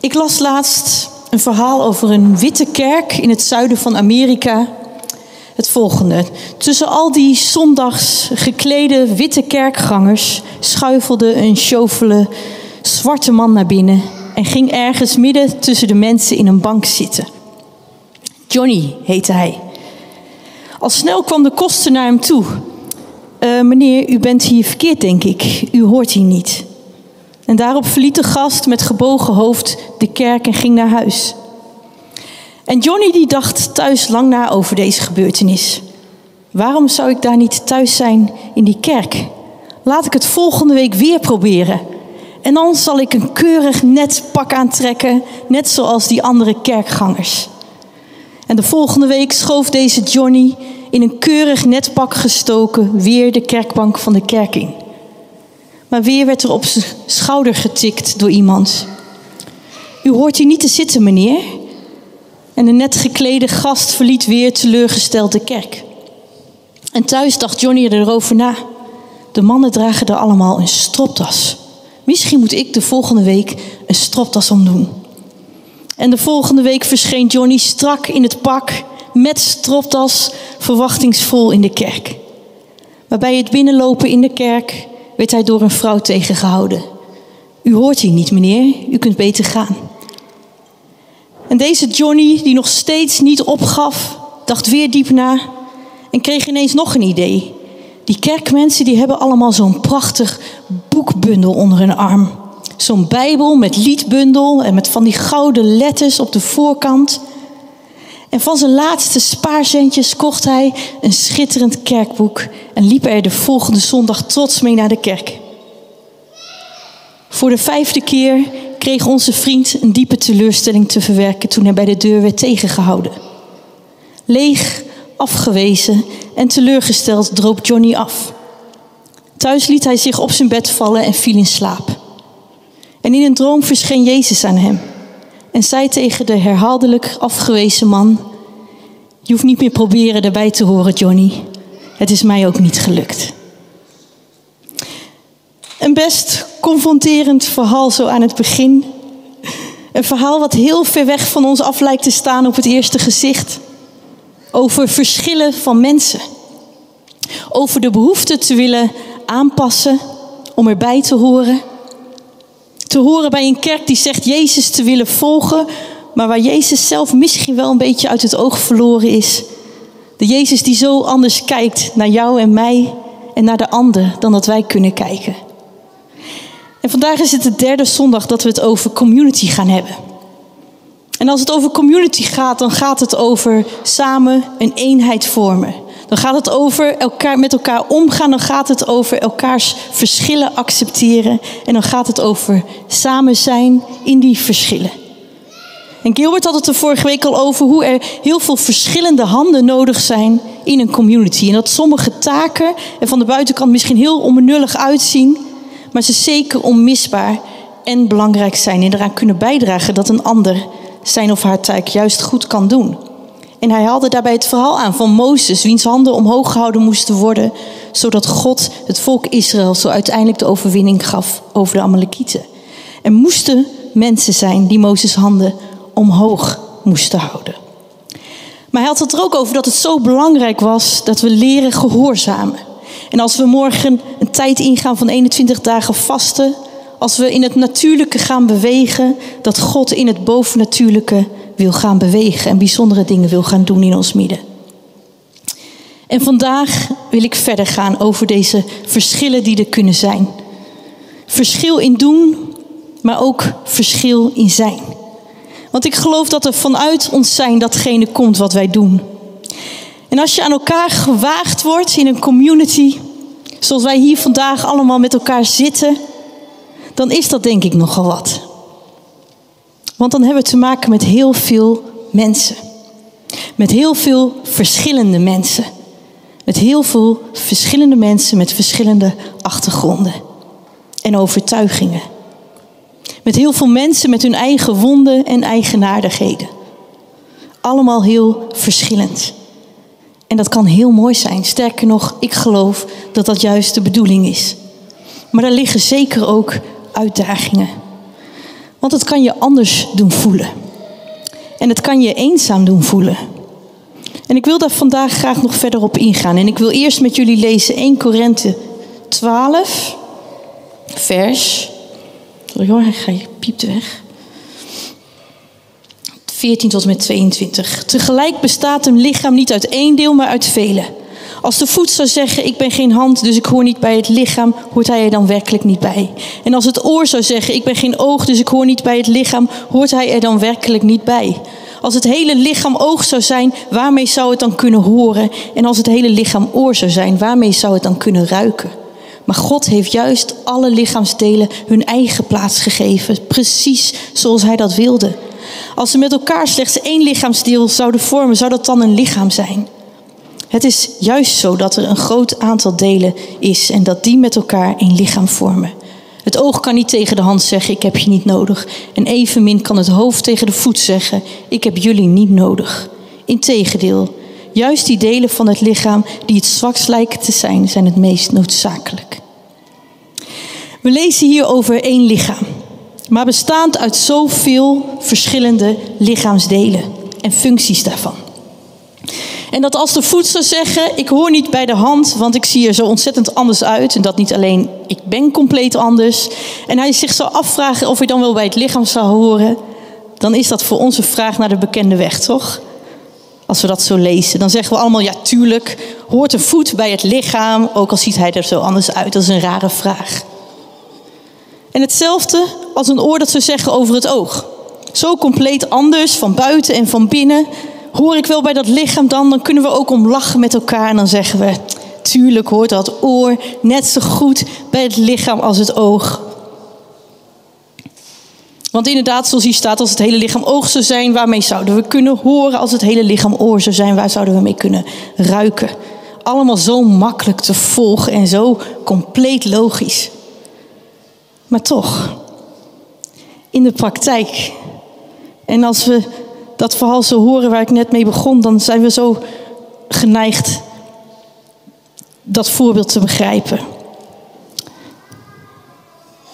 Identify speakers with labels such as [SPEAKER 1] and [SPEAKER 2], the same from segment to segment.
[SPEAKER 1] Ik las laatst een verhaal over een witte kerk in het zuiden van Amerika. Het volgende. Tussen al die zondags geklede witte kerkgangers schuifelde een sjovele zwarte man naar binnen en ging ergens midden tussen de mensen in een bank zitten. Johnny heette hij. Al snel kwam de koster naar hem toe. Uh, meneer, u bent hier verkeerd, denk ik. U hoort hier niet. En daarop verliet de gast met gebogen hoofd de kerk en ging naar huis. En Johnny die dacht thuis lang na over deze gebeurtenis. Waarom zou ik daar niet thuis zijn in die kerk? Laat ik het volgende week weer proberen. En dan zal ik een keurig net pak aantrekken, net zoals die andere kerkgangers. En de volgende week schoof deze Johnny in een keurig net pak gestoken weer de kerkbank van de kerk in. Maar weer werd er op zijn schouder getikt door iemand. U hoort hier niet te zitten, meneer. En de net geklede gast verliet weer teleurgesteld de kerk. En thuis dacht Johnny erover na. De mannen dragen er allemaal een stropdas. Misschien moet ik de volgende week een stropdas omdoen. En de volgende week verscheen Johnny strak in het pak met stropdas verwachtingsvol in de kerk. Maar bij het binnenlopen in de kerk werd hij door een vrouw tegengehouden. U hoort hier niet, meneer. U kunt beter gaan. En deze Johnny, die nog steeds niet opgaf, dacht weer diep na en kreeg ineens nog een idee. Die kerkmensen die hebben allemaal zo'n prachtig boekbundel onder hun arm. Zo'n Bijbel met liedbundel en met van die gouden letters op de voorkant. En van zijn laatste spaarcentjes kocht hij een schitterend kerkboek en liep er de volgende zondag trots mee naar de kerk. Voor de vijfde keer kreeg onze vriend een diepe teleurstelling te verwerken toen hij bij de deur werd tegengehouden. Leeg, afgewezen en teleurgesteld droop Johnny af. Thuis liet hij zich op zijn bed vallen en viel in slaap. En in een droom verscheen Jezus aan hem en zei tegen de herhaaldelijk afgewezen man: Je hoeft niet meer proberen erbij te horen, Johnny. Het is mij ook niet gelukt. Een best confronterend verhaal zo aan het begin. Een verhaal wat heel ver weg van ons af lijkt te staan op het eerste gezicht. Over verschillen van mensen. Over de behoefte te willen aanpassen om erbij te horen. Te horen bij een kerk die zegt Jezus te willen volgen, maar waar Jezus zelf misschien wel een beetje uit het oog verloren is. De Jezus die zo anders kijkt naar jou en mij en naar de ander dan dat wij kunnen kijken. En vandaag is het de derde zondag dat we het over community gaan hebben. En als het over community gaat, dan gaat het over samen een eenheid vormen. Dan gaat het over elkaar, met elkaar omgaan. Dan gaat het over elkaars verschillen accepteren. En dan gaat het over samen zijn in die verschillen. En Gilbert had het er vorige week al over hoe er heel veel verschillende handen nodig zijn in een community. En dat sommige taken er van de buitenkant misschien heel onbenullig uitzien, maar ze zeker onmisbaar en belangrijk zijn en eraan kunnen bijdragen dat een ander zijn of haar taak juist goed kan doen. En hij haalde daarbij het verhaal aan van Mozes, wiens handen omhoog gehouden moesten worden, zodat God het volk Israël zo uiteindelijk de overwinning gaf over de Amalekieten. Er moesten mensen zijn die Mozes handen omhoog moesten houden. Maar hij had het er ook over dat het zo belangrijk was dat we leren gehoorzamen. En als we morgen een tijd ingaan van 21 dagen vasten, als we in het natuurlijke gaan bewegen, dat God in het bovennatuurlijke wil gaan bewegen en bijzondere dingen wil gaan doen in ons midden. En vandaag wil ik verder gaan over deze verschillen die er kunnen zijn. Verschil in doen, maar ook verschil in zijn. Want ik geloof dat er vanuit ons zijn datgene komt wat wij doen. En als je aan elkaar gewaagd wordt in een community, zoals wij hier vandaag allemaal met elkaar zitten, dan is dat denk ik nogal wat. Want dan hebben we te maken met heel veel mensen. Met heel veel verschillende mensen. Met heel veel verschillende mensen met verschillende achtergronden en overtuigingen. Met heel veel mensen met hun eigen wonden en eigenaardigheden. Allemaal heel verschillend. En dat kan heel mooi zijn. Sterker nog, ik geloof dat dat juist de bedoeling is. Maar er liggen zeker ook uitdagingen. Want het kan je anders doen voelen. En het kan je eenzaam doen voelen. En ik wil daar vandaag graag nog verder op ingaan. En ik wil eerst met jullie lezen 1 Korinthe 12, vers. Sorry hoor, hij piept weg. 14 tot en met 22. Tegelijk bestaat een lichaam niet uit één deel, maar uit vele. Als de voet zou zeggen, ik ben geen hand, dus ik hoor niet bij het lichaam, hoort hij er dan werkelijk niet bij. En als het oor zou zeggen, ik ben geen oog, dus ik hoor niet bij het lichaam, hoort hij er dan werkelijk niet bij. Als het hele lichaam oog zou zijn, waarmee zou het dan kunnen horen? En als het hele lichaam oor zou zijn, waarmee zou het dan kunnen ruiken? Maar God heeft juist alle lichaamsdelen hun eigen plaats gegeven, precies zoals Hij dat wilde. Als ze met elkaar slechts één lichaamsdeel zouden vormen, zou dat dan een lichaam zijn? Het is juist zo dat er een groot aantal delen is en dat die met elkaar een lichaam vormen. Het oog kan niet tegen de hand zeggen: Ik heb je niet nodig. En evenmin kan het hoofd tegen de voet zeggen: Ik heb jullie niet nodig. Integendeel, juist die delen van het lichaam die het zwakst lijken te zijn, zijn het meest noodzakelijk. We lezen hier over één lichaam, maar bestaand uit zoveel verschillende lichaamsdelen en functies daarvan. En dat als de zou zeggen, ik hoor niet bij de hand, want ik zie er zo ontzettend anders uit. En dat niet alleen, ik ben compleet anders. En hij zich zou afvragen of hij dan wel bij het lichaam zou horen. Dan is dat voor ons een vraag naar de bekende weg, toch? Als we dat zo lezen, dan zeggen we allemaal, ja tuurlijk, hoort een voet bij het lichaam, ook al ziet hij er zo anders uit. Dat is een rare vraag. En hetzelfde als een oor dat zou zeggen over het oog. Zo compleet anders van buiten en van binnen hoor ik wel bij dat lichaam dan, dan kunnen we ook om lachen met elkaar. En dan zeggen we, tuurlijk hoort dat oor net zo goed bij het lichaam als het oog. Want inderdaad, zoals hier staat, als het hele lichaam oog zou zijn, waarmee zouden we kunnen horen? Als het hele lichaam oor zou zijn, waar zouden we mee kunnen ruiken? Allemaal zo makkelijk te volgen en zo compleet logisch. Maar toch, in de praktijk. En als we dat verhaal zo horen waar ik net mee begon, dan zijn we zo geneigd dat voorbeeld te begrijpen.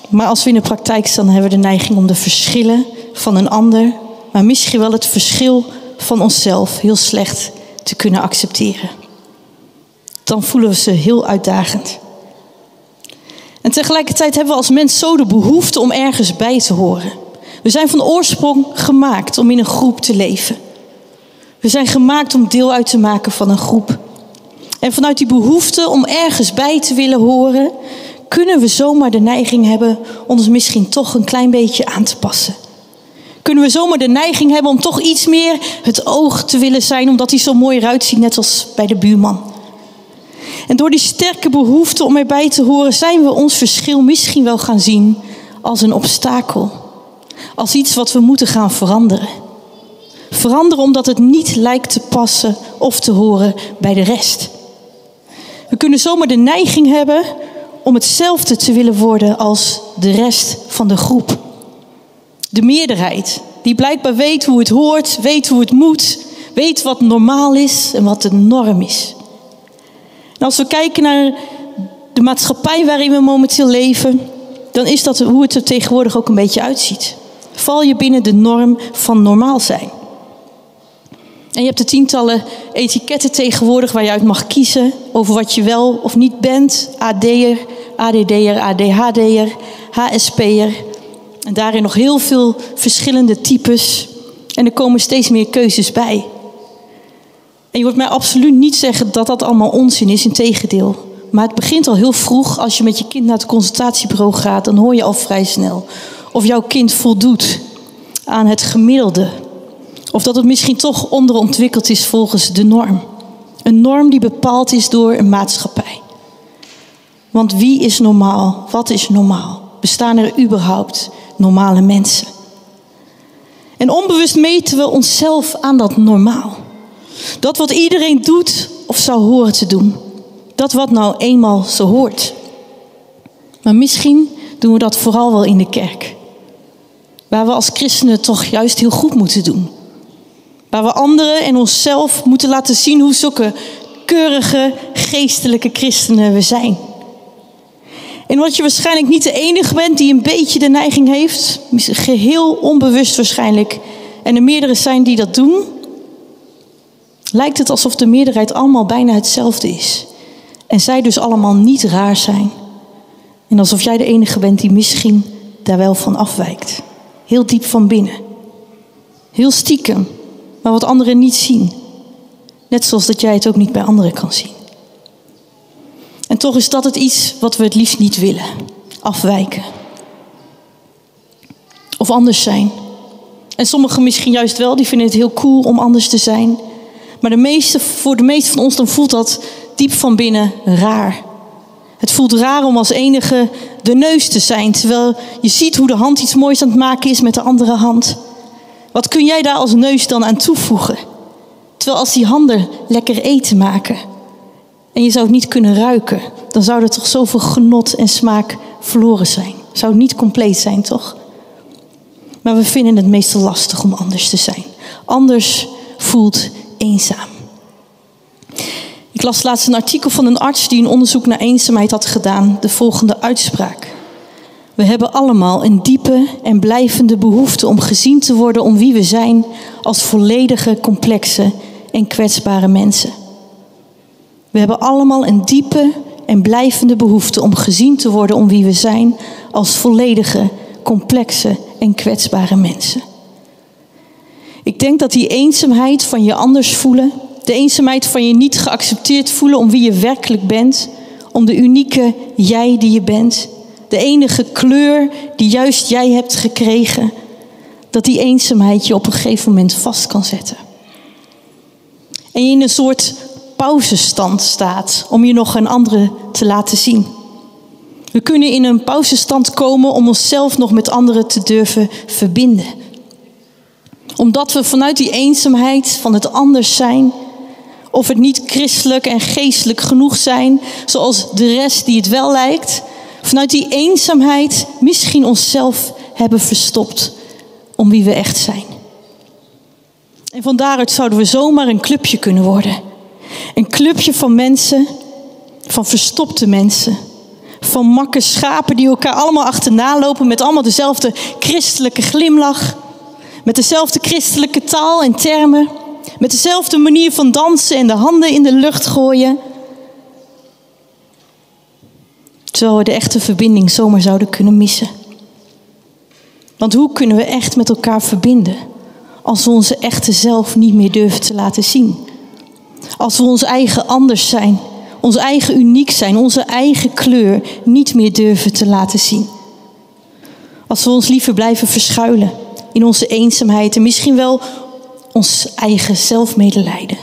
[SPEAKER 1] Maar als we in de praktijk staan, hebben we de neiging om de verschillen van een ander, maar misschien wel het verschil van onszelf heel slecht te kunnen accepteren. Dan voelen we ze heel uitdagend. En tegelijkertijd hebben we als mens zo de behoefte om ergens bij te horen. We zijn van oorsprong gemaakt om in een groep te leven. We zijn gemaakt om deel uit te maken van een groep. En vanuit die behoefte om ergens bij te willen horen, kunnen we zomaar de neiging hebben ons misschien toch een klein beetje aan te passen. Kunnen we zomaar de neiging hebben om toch iets meer het oog te willen zijn, omdat hij zo mooi eruit ziet, net als bij de buurman. En door die sterke behoefte om erbij te horen, zijn we ons verschil misschien wel gaan zien als een obstakel als iets wat we moeten gaan veranderen. Veranderen omdat het niet lijkt te passen of te horen bij de rest. We kunnen zomaar de neiging hebben om hetzelfde te willen worden als de rest van de groep. De meerderheid, die blijkbaar weet hoe het hoort, weet hoe het moet, weet wat normaal is en wat de norm is. Als we kijken naar de maatschappij waarin we momenteel leven, dan is dat hoe het er tegenwoordig ook een beetje uitziet val je binnen de norm van normaal zijn. En je hebt de tientallen etiketten tegenwoordig waar je uit mag kiezen over wat je wel of niet bent. AD'er, ADD'er, ADHD'er, HSP'er. En daarin nog heel veel verschillende types. En er komen steeds meer keuzes bij. En je hoort mij absoluut niet zeggen dat dat allemaal onzin is, integendeel. Maar het begint al heel vroeg. Als je met je kind naar het consultatiebureau gaat, dan hoor je al vrij snel of jouw kind voldoet aan het gemiddelde. Of dat het misschien toch onderontwikkeld is volgens de norm. Een norm die bepaald is door een maatschappij. Want wie is normaal? Wat is normaal? Bestaan er überhaupt normale mensen? En onbewust meten we onszelf aan dat normaal. Dat wat iedereen doet of zou horen te doen. Dat wat nou eenmaal zo hoort. Maar misschien doen we dat vooral wel in de kerk. Waar we als christenen toch juist heel goed moeten doen. Waar we anderen en onszelf moeten laten zien hoe zulke keurige geestelijke christenen we zijn. En wat je waarschijnlijk niet de enige bent die een beetje de neiging heeft, geheel onbewust waarschijnlijk, en er meerdere zijn die dat doen, lijkt het alsof de meerderheid allemaal bijna hetzelfde is. En zij dus allemaal niet raar zijn. En alsof jij de enige bent die misschien daar wel van afwijkt. Heel diep van binnen. Heel stiekem, maar wat anderen niet zien. Net zoals dat jij het ook niet bij anderen kan zien. En toch is dat het iets wat we het liefst niet willen. Afwijken. Of anders zijn. En sommigen misschien juist wel, die vinden het heel cool om anders te zijn. Maar de meeste, voor de meeste van ons dan voelt dat diep van binnen raar. Het voelt raar om als enige de neus te zijn, terwijl je ziet hoe de hand iets moois aan het maken is met de andere hand. Wat kun jij daar als neus dan aan toevoegen? Terwijl als die handen lekker eten maken en je zou het niet kunnen ruiken, dan zou er toch zoveel genot en smaak verloren zijn. Zou het niet compleet zijn, toch? Maar we vinden het meestal lastig om anders te zijn. Anders voelt eenzaam. Ik las laatst een artikel van een arts die een onderzoek naar eenzaamheid had gedaan. De volgende uitspraak. We hebben allemaal een diepe en blijvende behoefte om gezien te worden om wie we zijn als volledige, complexe en kwetsbare mensen. We hebben allemaal een diepe en blijvende behoefte om gezien te worden om wie we zijn als volledige, complexe en kwetsbare mensen. Ik denk dat die eenzaamheid van je anders voelen, de eenzaamheid van je niet geaccepteerd voelen om wie je werkelijk bent, om de unieke jij die je bent, de enige kleur die juist jij hebt gekregen, dat die eenzaamheid je op een gegeven moment vast kan zetten. En je in een soort pauzestand staat om je nog een andere te laten zien. We kunnen in een pauzestand komen om onszelf nog met anderen te durven verbinden. Omdat we vanuit die eenzaamheid van het anders zijn, of het niet christelijk en geestelijk genoeg zijn, zoals de rest die het wel lijkt, vanuit die eenzaamheid misschien onszelf hebben verstopt om wie we echt zijn. En van daaruit zouden we zomaar een clubje kunnen worden. Een clubje van mensen, van verstopte mensen. Van makke schapen die elkaar allemaal achterna lopen met allemaal dezelfde christelijke glimlach. Met dezelfde christelijke taal en termen. Met dezelfde manier van dansen en de handen in de lucht gooien. Terwijl we de echte verbinding zomaar zouden kunnen missen. Want hoe kunnen we echt met elkaar verbinden als we onze echte zelf niet meer durven te laten zien? Als we ons eigen anders zijn, ons eigen uniek zijn, onze eigen kleur niet meer durven te laten zien. Als we ons liever blijven verschuilen in onze eenzaamheid en misschien wel ons eigen zelfmedelijden.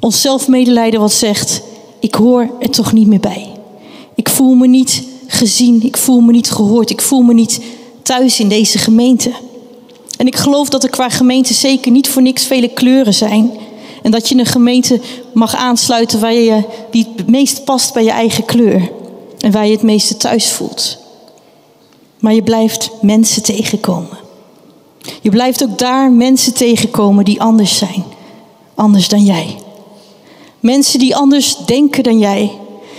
[SPEAKER 1] Ons zelfmedelijden wat zegt, ik hoor er toch niet meer bij. Ik voel me niet gezien, ik voel me niet gehoord, ik voel me niet thuis in deze gemeente. En ik geloof dat er qua gemeente zeker niet voor niks vele kleuren zijn. En dat je een gemeente mag aansluiten waar je, die het meest past bij je eigen kleur. En waar je het meeste thuis voelt. Maar je blijft mensen tegenkomen. Je blijft ook daar mensen tegenkomen die anders zijn. Anders dan jij. Mensen die anders denken dan jij.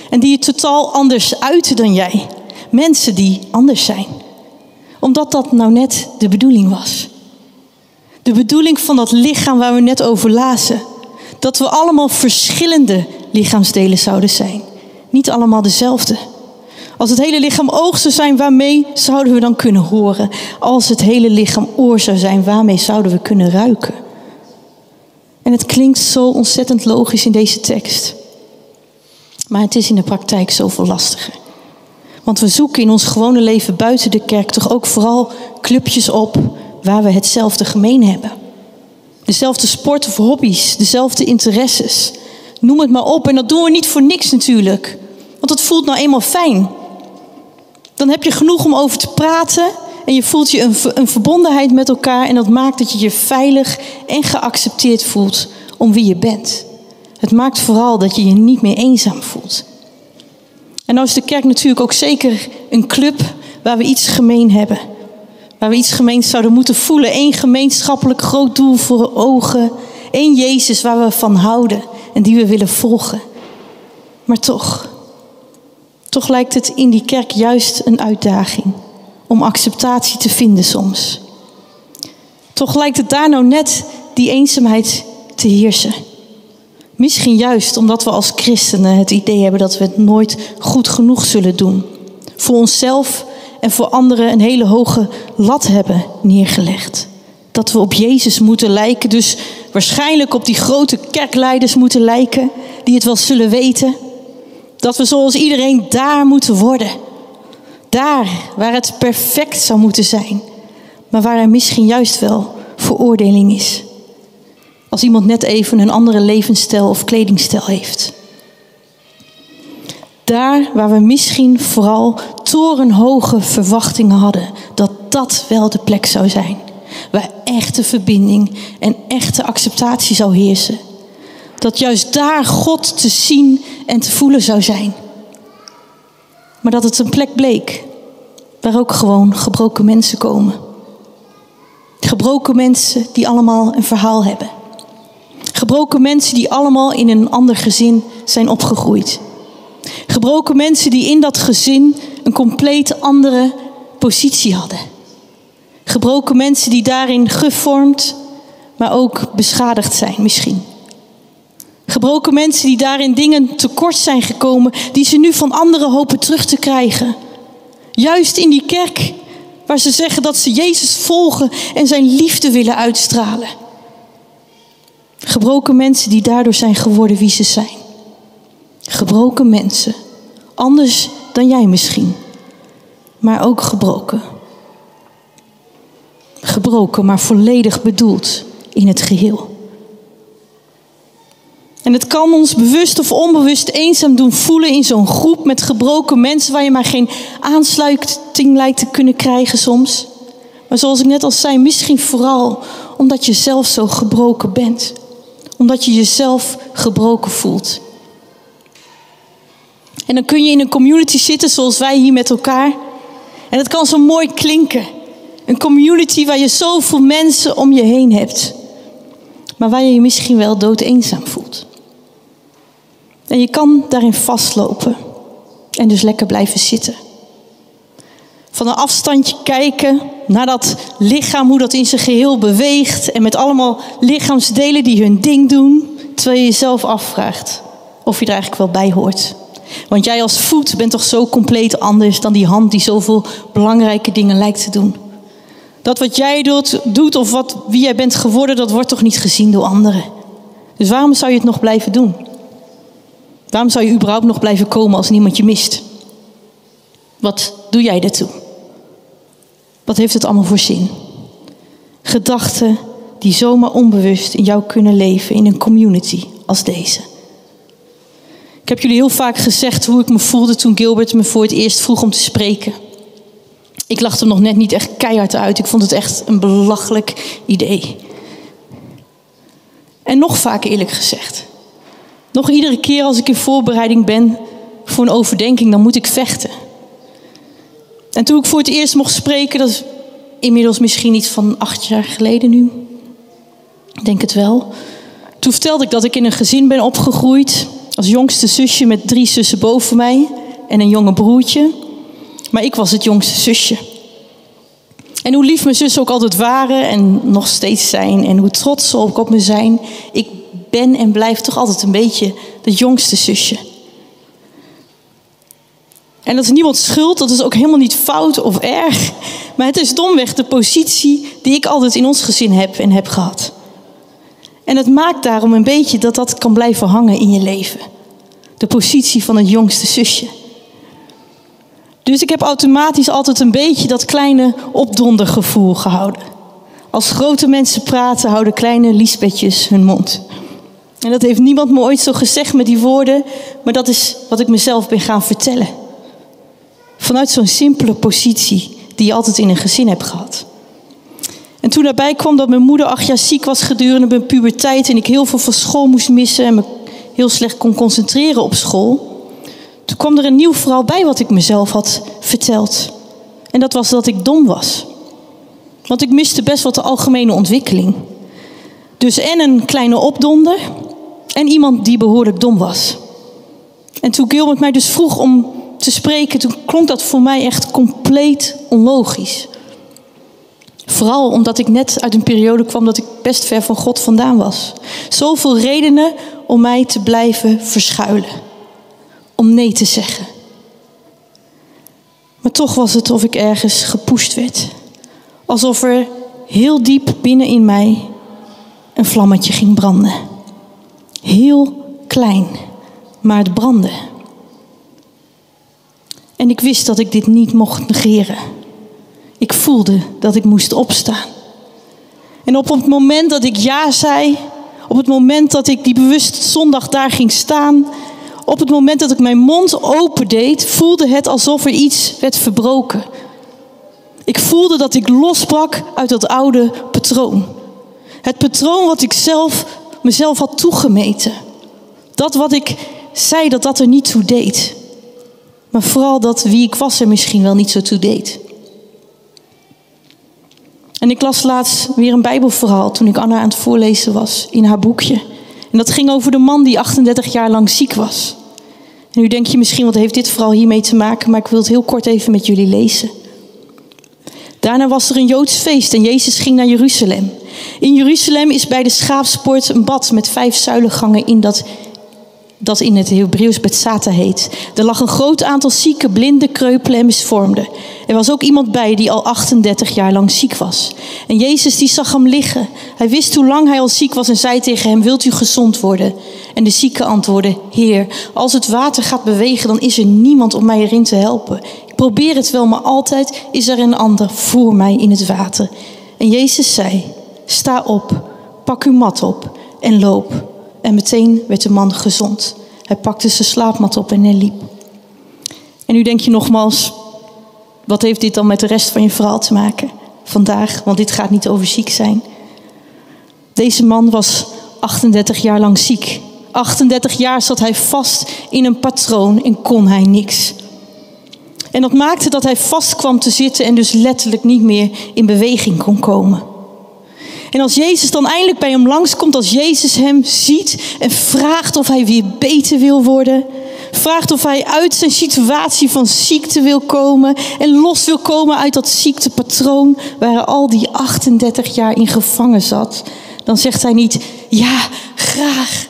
[SPEAKER 1] En die het totaal anders uiten dan jij. Mensen die anders zijn. Omdat dat nou net de bedoeling was. De bedoeling van dat lichaam waar we net over lazen. Dat we allemaal verschillende lichaamsdelen zouden zijn. Niet allemaal dezelfde. Als het hele lichaam oog zou zijn, waarmee zouden we dan kunnen horen? Als het hele lichaam oor zou zijn, waarmee zouden we kunnen ruiken? En het klinkt zo ontzettend logisch in deze tekst. Maar het is in de praktijk zoveel lastiger. Want we zoeken in ons gewone leven buiten de kerk toch ook vooral clubjes op waar we hetzelfde gemeen hebben. Dezelfde sport of hobby's, dezelfde interesses. Noem het maar op. En dat doen we niet voor niks natuurlijk. Want het voelt nou eenmaal fijn. Dan heb je genoeg om over te praten. En je voelt je een, een verbondenheid met elkaar. En dat maakt dat je je veilig en geaccepteerd voelt om wie je bent. Het maakt vooral dat je je niet meer eenzaam voelt. En nou is de kerk natuurlijk ook zeker een club waar we iets gemeen hebben. Waar we iets gemeens zouden moeten voelen. Eén gemeenschappelijk groot doel voor ogen. Eén Jezus waar we van houden en die we willen volgen. Maar toch, Toch lijkt het in die kerk juist een uitdaging om acceptatie te vinden soms. Toch lijkt het daar nou net die eenzaamheid te heersen. Misschien juist omdat we als christenen het idee hebben dat we het nooit goed genoeg zullen doen. Voor onszelf en voor anderen een hele hoge lat hebben neergelegd. Dat we op Jezus moeten lijken, dus waarschijnlijk op die grote kerkleiders moeten lijken, die het wel zullen weten. Dat we zoals iedereen daar moeten worden. Daar waar het perfect zou moeten zijn, maar waar er misschien juist wel veroordeling is. Als iemand net even een andere levensstijl of kledingstijl heeft. Daar waar we misschien vooral torenhoge verwachtingen hadden dat dat wel de plek zou zijn. Waar echte verbinding en echte acceptatie zou heersen. Dat juist daar God te zien en te voelen zou zijn. Maar dat het een plek bleek waar ook gewoon gebroken mensen komen. Gebroken mensen die allemaal een verhaal hebben. Gebroken mensen die allemaal in een ander gezin zijn opgegroeid. Gebroken mensen die in dat gezin een compleet andere positie hadden. Gebroken mensen die daarin gevormd, maar ook beschadigd zijn misschien. Gebroken mensen die daarin dingen tekort zijn gekomen, die ze nu van anderen hopen terug te krijgen. Juist in die kerk waar ze zeggen dat ze Jezus volgen en zijn liefde willen uitstralen. Gebroken mensen die daardoor zijn geworden wie ze zijn. Gebroken mensen, anders dan jij misschien, maar ook gebroken. Gebroken, maar volledig bedoeld in het geheel. En het kan ons bewust of onbewust eenzaam doen voelen in zo'n groep met gebroken mensen waar je maar geen aansluiting lijkt te kunnen krijgen soms. Maar zoals ik net al zei, misschien vooral omdat je zelf zo gebroken bent. Omdat je jezelf gebroken voelt. En dan kun je in een community zitten zoals wij hier met elkaar. En het kan zo mooi klinken. Een community waar je zoveel mensen om je heen hebt. Maar waar je je misschien wel dood eenzaam voelt. En je kan daarin vastlopen en dus lekker blijven zitten. Van een afstandje kijken naar dat lichaam, hoe dat in zijn geheel beweegt. En met allemaal lichaamsdelen die hun ding doen. Terwijl je jezelf afvraagt of je er eigenlijk wel bij hoort. Want jij als voet bent toch zo compleet anders dan die hand die zoveel belangrijke dingen lijkt te doen. Dat wat jij doet, doet of wat, wie jij bent geworden, dat wordt toch niet gezien door anderen. Dus waarom zou je het nog blijven doen? Waarom zou je überhaupt nog blijven komen als niemand je mist? Wat doe jij daartoe? Wat heeft het allemaal voor zin? Gedachten die zomaar onbewust in jou kunnen leven in een community als deze. Ik heb jullie heel vaak gezegd hoe ik me voelde toen Gilbert me voor het eerst vroeg om te spreken. Ik lachte hem nog net niet echt keihard uit. Ik vond het echt een belachelijk idee. En nog vaak eerlijk gezegd. Nog iedere keer als ik in voorbereiding ben voor een overdenking, dan moet ik vechten. En toen ik voor het eerst mocht spreken, dat is inmiddels misschien iets van acht jaar geleden nu. Ik denk het wel. Toen vertelde ik dat ik in een gezin ben opgegroeid. Als jongste zusje met drie zussen boven mij en een jonge broertje. Maar ik was het jongste zusje. En hoe lief mijn zussen ook altijd waren en nog steeds zijn. En hoe trots ze ook op me zijn. Ik ben en blijf toch altijd een beetje het jongste zusje. En dat is niemand schuld, dat is ook helemaal niet fout of erg. Maar het is domweg de positie die ik altijd in ons gezin heb en heb gehad. En het maakt daarom een beetje dat dat kan blijven hangen in je leven. De positie van het jongste zusje. Dus ik heb automatisch altijd een beetje dat kleine opdondergevoel gehouden. Als grote mensen praten, houden kleine liesbetjes hun mond. En dat heeft niemand me ooit zo gezegd met die woorden, maar dat is wat ik mezelf ben gaan vertellen. Vanuit zo'n simpele positie die je altijd in een gezin hebt gehad. En toen daarbij kwam dat mijn moeder acht jaar ziek was gedurende mijn puberteit en ik heel veel van school moest missen en me heel slecht kon concentreren op school. Toen kwam er een nieuw verhaal bij wat ik mezelf had verteld. En dat was dat ik dom was. Want ik miste best wat de algemene ontwikkeling. Dus en een kleine opdonder en iemand die behoorlijk dom was. En toen Gilbert mij dus vroeg om te spreken, toen klonk dat voor mij echt compleet onlogisch. Vooral omdat ik net uit een periode kwam dat ik best ver van God vandaan was. Zoveel redenen om mij te blijven verschuilen. Om nee te zeggen. Maar toch was het of ik ergens gepusht werd. Alsof er heel diep binnen in mij een vlammetje ging branden. Heel klein, maar het brandde. En ik wist dat ik dit niet mocht negeren. Ik voelde dat ik moest opstaan. En op het moment dat ik ja zei, op het moment dat ik die bewust zondag daar ging staan, op het moment dat ik mijn mond opendeed, voelde het alsof er iets werd verbroken. Ik voelde dat ik losbrak uit dat oude patroon. Het patroon wat ik zelf mezelf had toegemeten. Dat wat ik zei dat dat er niet toe deed. Maar vooral dat wie ik was er misschien wel niet zo toe deed. En ik las laatst weer een Bijbelverhaal toen ik Anna aan het voorlezen was in haar boekje. En dat ging over de man die 38 jaar lang ziek was. En nu denk je misschien, wat heeft dit vooral hiermee te maken? Maar ik wil het heel kort even met jullie lezen. Daarna was er een Joods feest en Jezus ging naar Jeruzalem. In Jeruzalem is bij de schaapspoort een bad met vijf zuilengangen in dat dat in het Hebreeuws Betsata heet. Er lag een groot aantal zieke, blinde, kreupelen en misvormden. Er was ook iemand bij die al 38 jaar lang ziek was. En Jezus die zag hem liggen. Hij wist hoe lang hij al ziek was en zei tegen hem, wilt u gezond worden? En de zieke antwoordde, Heer, als het water gaat bewegen, dan is er niemand om mij erin te helpen. Ik probeer het wel, maar altijd is er een ander voor mij in het water. En Jezus zei, sta op, pak uw mat op en loop. En meteen werd de man gezond. Hij pakte zijn slaapmat op en hij liep. En nu denk je nogmaals, wat heeft dit dan met de rest van je verhaal te maken vandaag? Want dit gaat niet over ziek zijn. Deze man was 38 jaar lang ziek. 38 jaar zat hij vast in een patroon en kon hij niks. En dat maakte dat hij vast kwam te zitten en dus letterlijk niet meer in beweging kon komen. En als Jezus dan eindelijk bij hem langskomt, als Jezus hem ziet en vraagt of hij weer beter wil worden, vraagt of hij uit zijn situatie van ziekte wil komen en los wil komen uit dat ziektepatroon waar hij al die 38 jaar in gevangen zat, dan zegt hij niet ja, graag.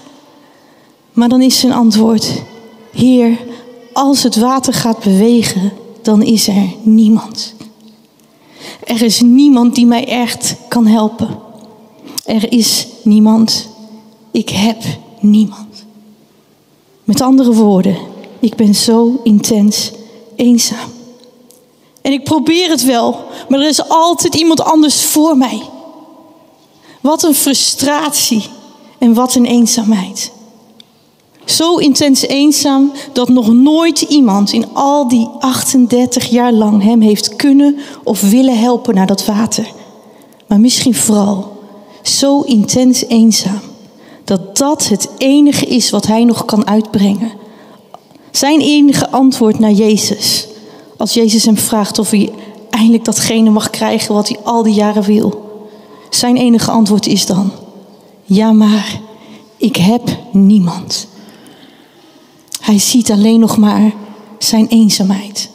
[SPEAKER 1] Maar dan is zijn antwoord: Heer, als het water gaat bewegen, dan is er niemand. Er is niemand die mij echt kan helpen. Er is niemand. Ik heb niemand. Met andere woorden, ik ben zo intens eenzaam. En ik probeer het wel, maar er is altijd iemand anders voor mij. Wat een frustratie en wat een eenzaamheid. Zo intens eenzaam dat nog nooit iemand in al die 38 jaar lang hem heeft kunnen of willen helpen naar dat water. Maar misschien vooral zo intens eenzaam. Dat dat het enige is wat hij nog kan uitbrengen. Zijn enige antwoord naar Jezus. Als Jezus hem vraagt of hij eindelijk datgene mag krijgen wat hij al die jaren wil. Zijn enige antwoord is dan: Ja, maar ik heb niemand. Hij ziet alleen nog maar zijn eenzaamheid.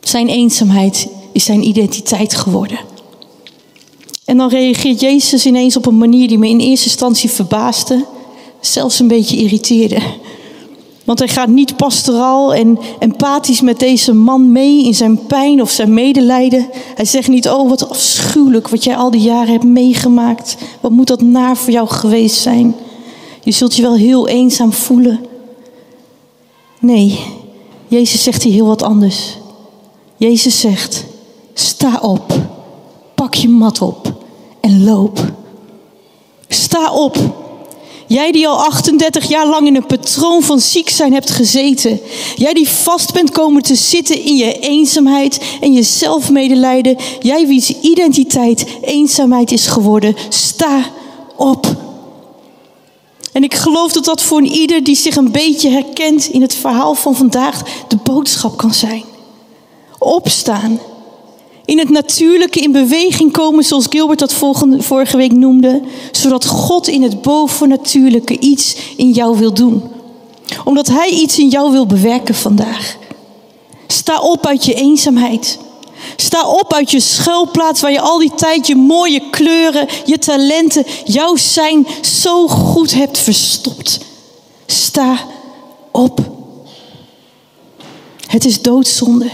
[SPEAKER 1] Zijn eenzaamheid is zijn identiteit geworden. En dan reageert Jezus ineens op een manier die me in eerste instantie verbaasde, zelfs een beetje irriteerde. Want hij gaat niet pastoraal en empathisch met deze man mee in zijn pijn of zijn medelijden. Hij zegt niet, oh wat afschuwelijk wat jij al die jaren hebt meegemaakt. Wat moet dat naar voor jou geweest zijn? Je zult je wel heel eenzaam voelen. Nee, Jezus zegt hier heel wat anders. Jezus zegt, sta op, pak je mat op en loop. Sta op. Jij die al 38 jaar lang in een patroon van ziek zijn hebt gezeten. Jij die vast bent komen te zitten in je eenzaamheid en je zelfmedelijden. Jij wie's identiteit eenzaamheid is geworden. Sta op. En ik geloof dat dat voor een ieder die zich een beetje herkent in het verhaal van vandaag de boodschap kan zijn. Opstaan in het natuurlijke in beweging komen, zoals Gilbert dat vorige week noemde, zodat God in het bovennatuurlijke iets in jou wil doen. Omdat Hij iets in jou wil bewerken vandaag. Sta op uit je eenzaamheid. Sta op uit je schuilplaats waar je al die tijd je mooie kleuren, je talenten, jouw zijn zo goed hebt verstopt. Sta op. Het is doodzonde.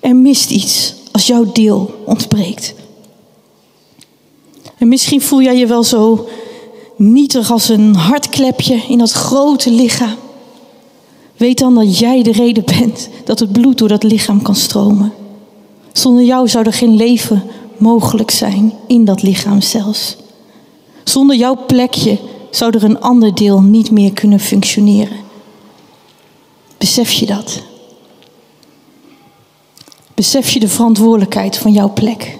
[SPEAKER 1] Er mist iets als jouw deel ontbreekt. En misschien voel jij je wel zo nietig als een hartklepje in dat grote lichaam. Weet dan dat jij de reden bent dat het bloed door dat lichaam kan stromen. Zonder jou zou er geen leven mogelijk zijn in dat lichaam zelfs. Zonder jouw plekje zou er een ander deel niet meer kunnen functioneren. Besef je dat? Besef je de verantwoordelijkheid van jouw plek?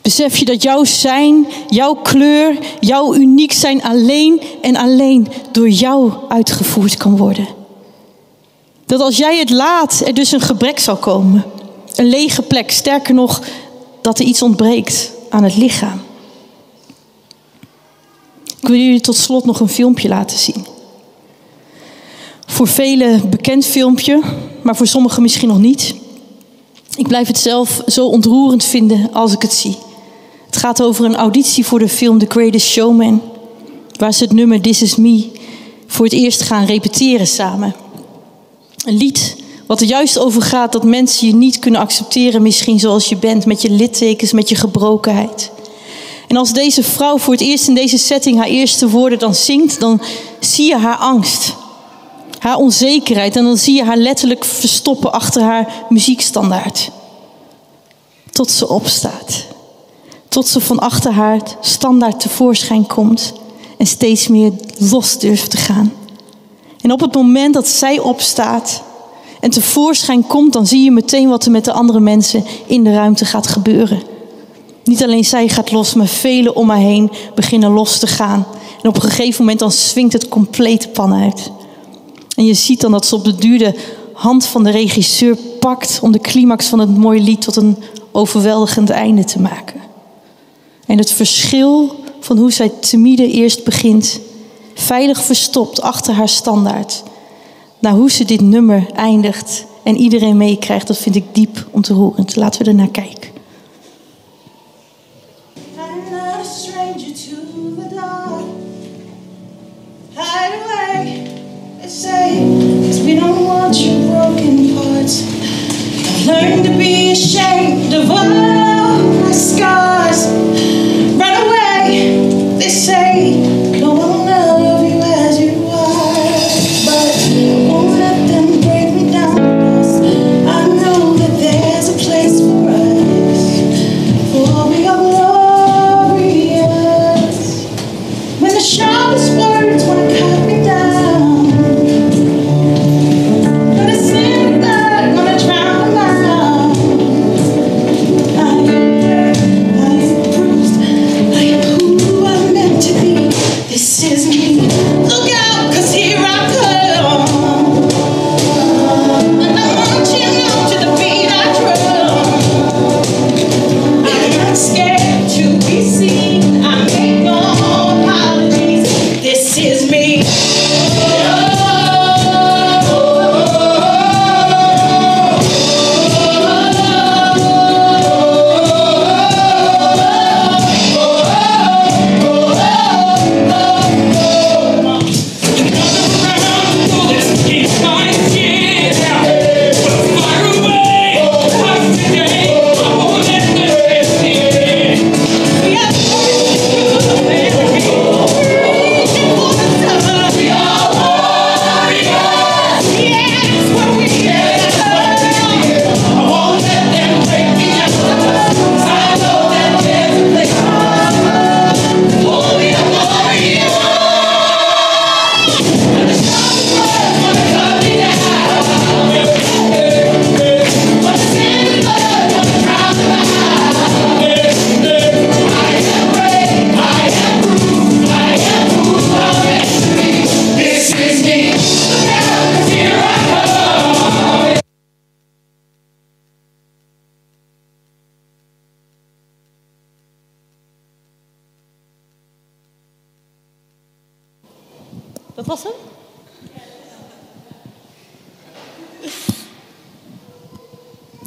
[SPEAKER 1] Besef je dat jouw zijn, jouw kleur, jouw uniek zijn alleen en alleen door jou uitgevoerd kan worden? Dat als jij het laat, er dus een gebrek zal komen. Een lege plek, sterker nog, dat er iets ontbreekt aan het lichaam. Ik wil jullie tot slot nog een filmpje laten zien. Voor velen bekend filmpje, maar voor sommigen misschien nog niet. Ik blijf het zelf zo ontroerend vinden als ik het zie. Het gaat over een auditie voor de film The Greatest Showman, waar ze het nummer This Is Me voor het eerst gaan repeteren samen. Een lied wat er juist over gaat dat mensen je niet kunnen accepteren, misschien zoals je bent, met je littekens, met je gebrokenheid. En als deze vrouw voor het eerst in deze setting haar eerste woorden dan zingt, dan zie je haar angst, haar onzekerheid en dan zie je haar letterlijk verstoppen achter haar muziekstandaard. Tot ze opstaat. Tot ze van achter haar standaard tevoorschijn komt en steeds meer los durft te gaan. En op het moment dat zij opstaat en tevoorschijn komt, dan zie je meteen wat er met de andere mensen in de ruimte gaat gebeuren. Niet alleen zij gaat los, maar velen om haar heen beginnen los te gaan. En op een gegeven moment dan swingt het compleet pan uit. En je ziet dan dat ze op de duurde hand van de regisseur pakt om de climax van het mooie lied tot een overweldigend einde te maken. En het verschil van hoe zij timide eerst begint veilig verstopt achter haar standaard. Naar hoe ze dit nummer eindigt en iedereen meekrijgt, dat vind ik diep ontroerend. Laten we er naar kijken. say Cause we don't want your broken parts. I've learned to be ashamed of all my scars. Run away, they say.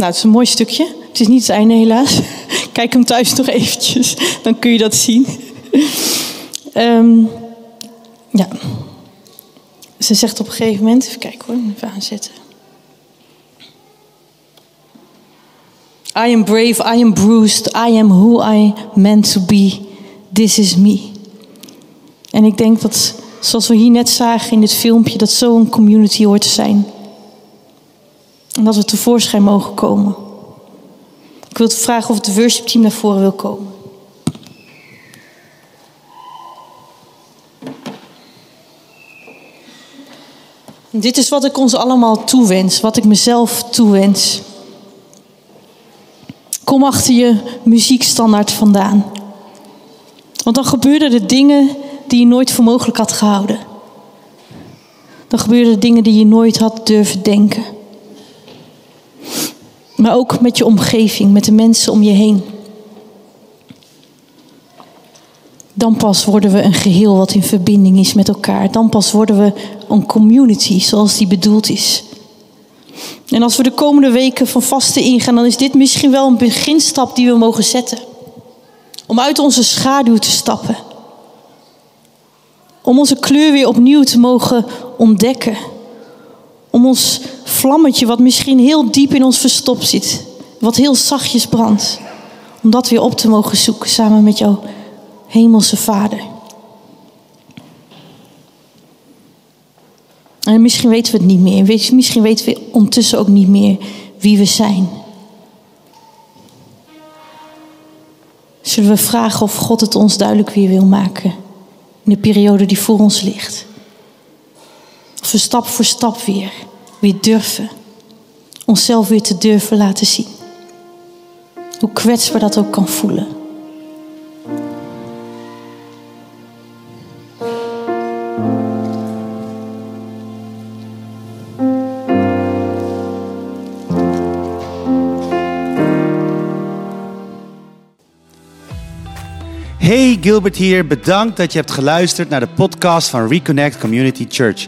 [SPEAKER 1] Nou, het is een mooi stukje. Het is niet het einde helaas. Kijk hem thuis nog eventjes, dan kun je dat zien. um, ja. Ze zegt op een gegeven moment, even kijken hoor, even aanzetten. I am brave, I am bruised, I am who I meant to be. This is me. En ik denk dat, zoals we hier net zagen in dit filmpje, dat zo'n community hoort te zijn. En dat we tevoorschijn mogen komen. Ik wil vragen of het worship team naar voren wil komen. Dit is wat ik ons allemaal toewens, wat ik mezelf toewens. Kom achter je muziekstandaard vandaan. Want dan gebeurden er dingen die je nooit voor mogelijk had gehouden. Dan gebeurden er dingen die je nooit had durven denken. Maar ook met je omgeving, met de mensen om je heen. Dan pas worden we een geheel wat in verbinding is met elkaar. Dan pas worden we een community zoals die bedoeld is. En als we de komende weken van vasten ingaan, dan is dit misschien wel een beginstap die we mogen zetten. Om uit onze schaduw te stappen. Om onze kleur weer opnieuw te mogen ontdekken. Om ons vlammetje, wat misschien heel diep in ons verstopt zit, wat heel zachtjes brandt, om dat weer op te mogen zoeken samen met jouw hemelse Vader. En misschien weten we het niet meer. Misschien weten we ondertussen ook niet meer wie we zijn. Zullen we vragen of God het ons duidelijk weer wil maken in de periode die voor ons ligt? Of we stap voor stap weer, weer durven. Onszelf weer te durven laten zien. Hoe kwetsbaar dat ook kan voelen.
[SPEAKER 2] Hey, Gilbert hier. Bedankt dat je hebt geluisterd naar de podcast van Reconnect Community Church.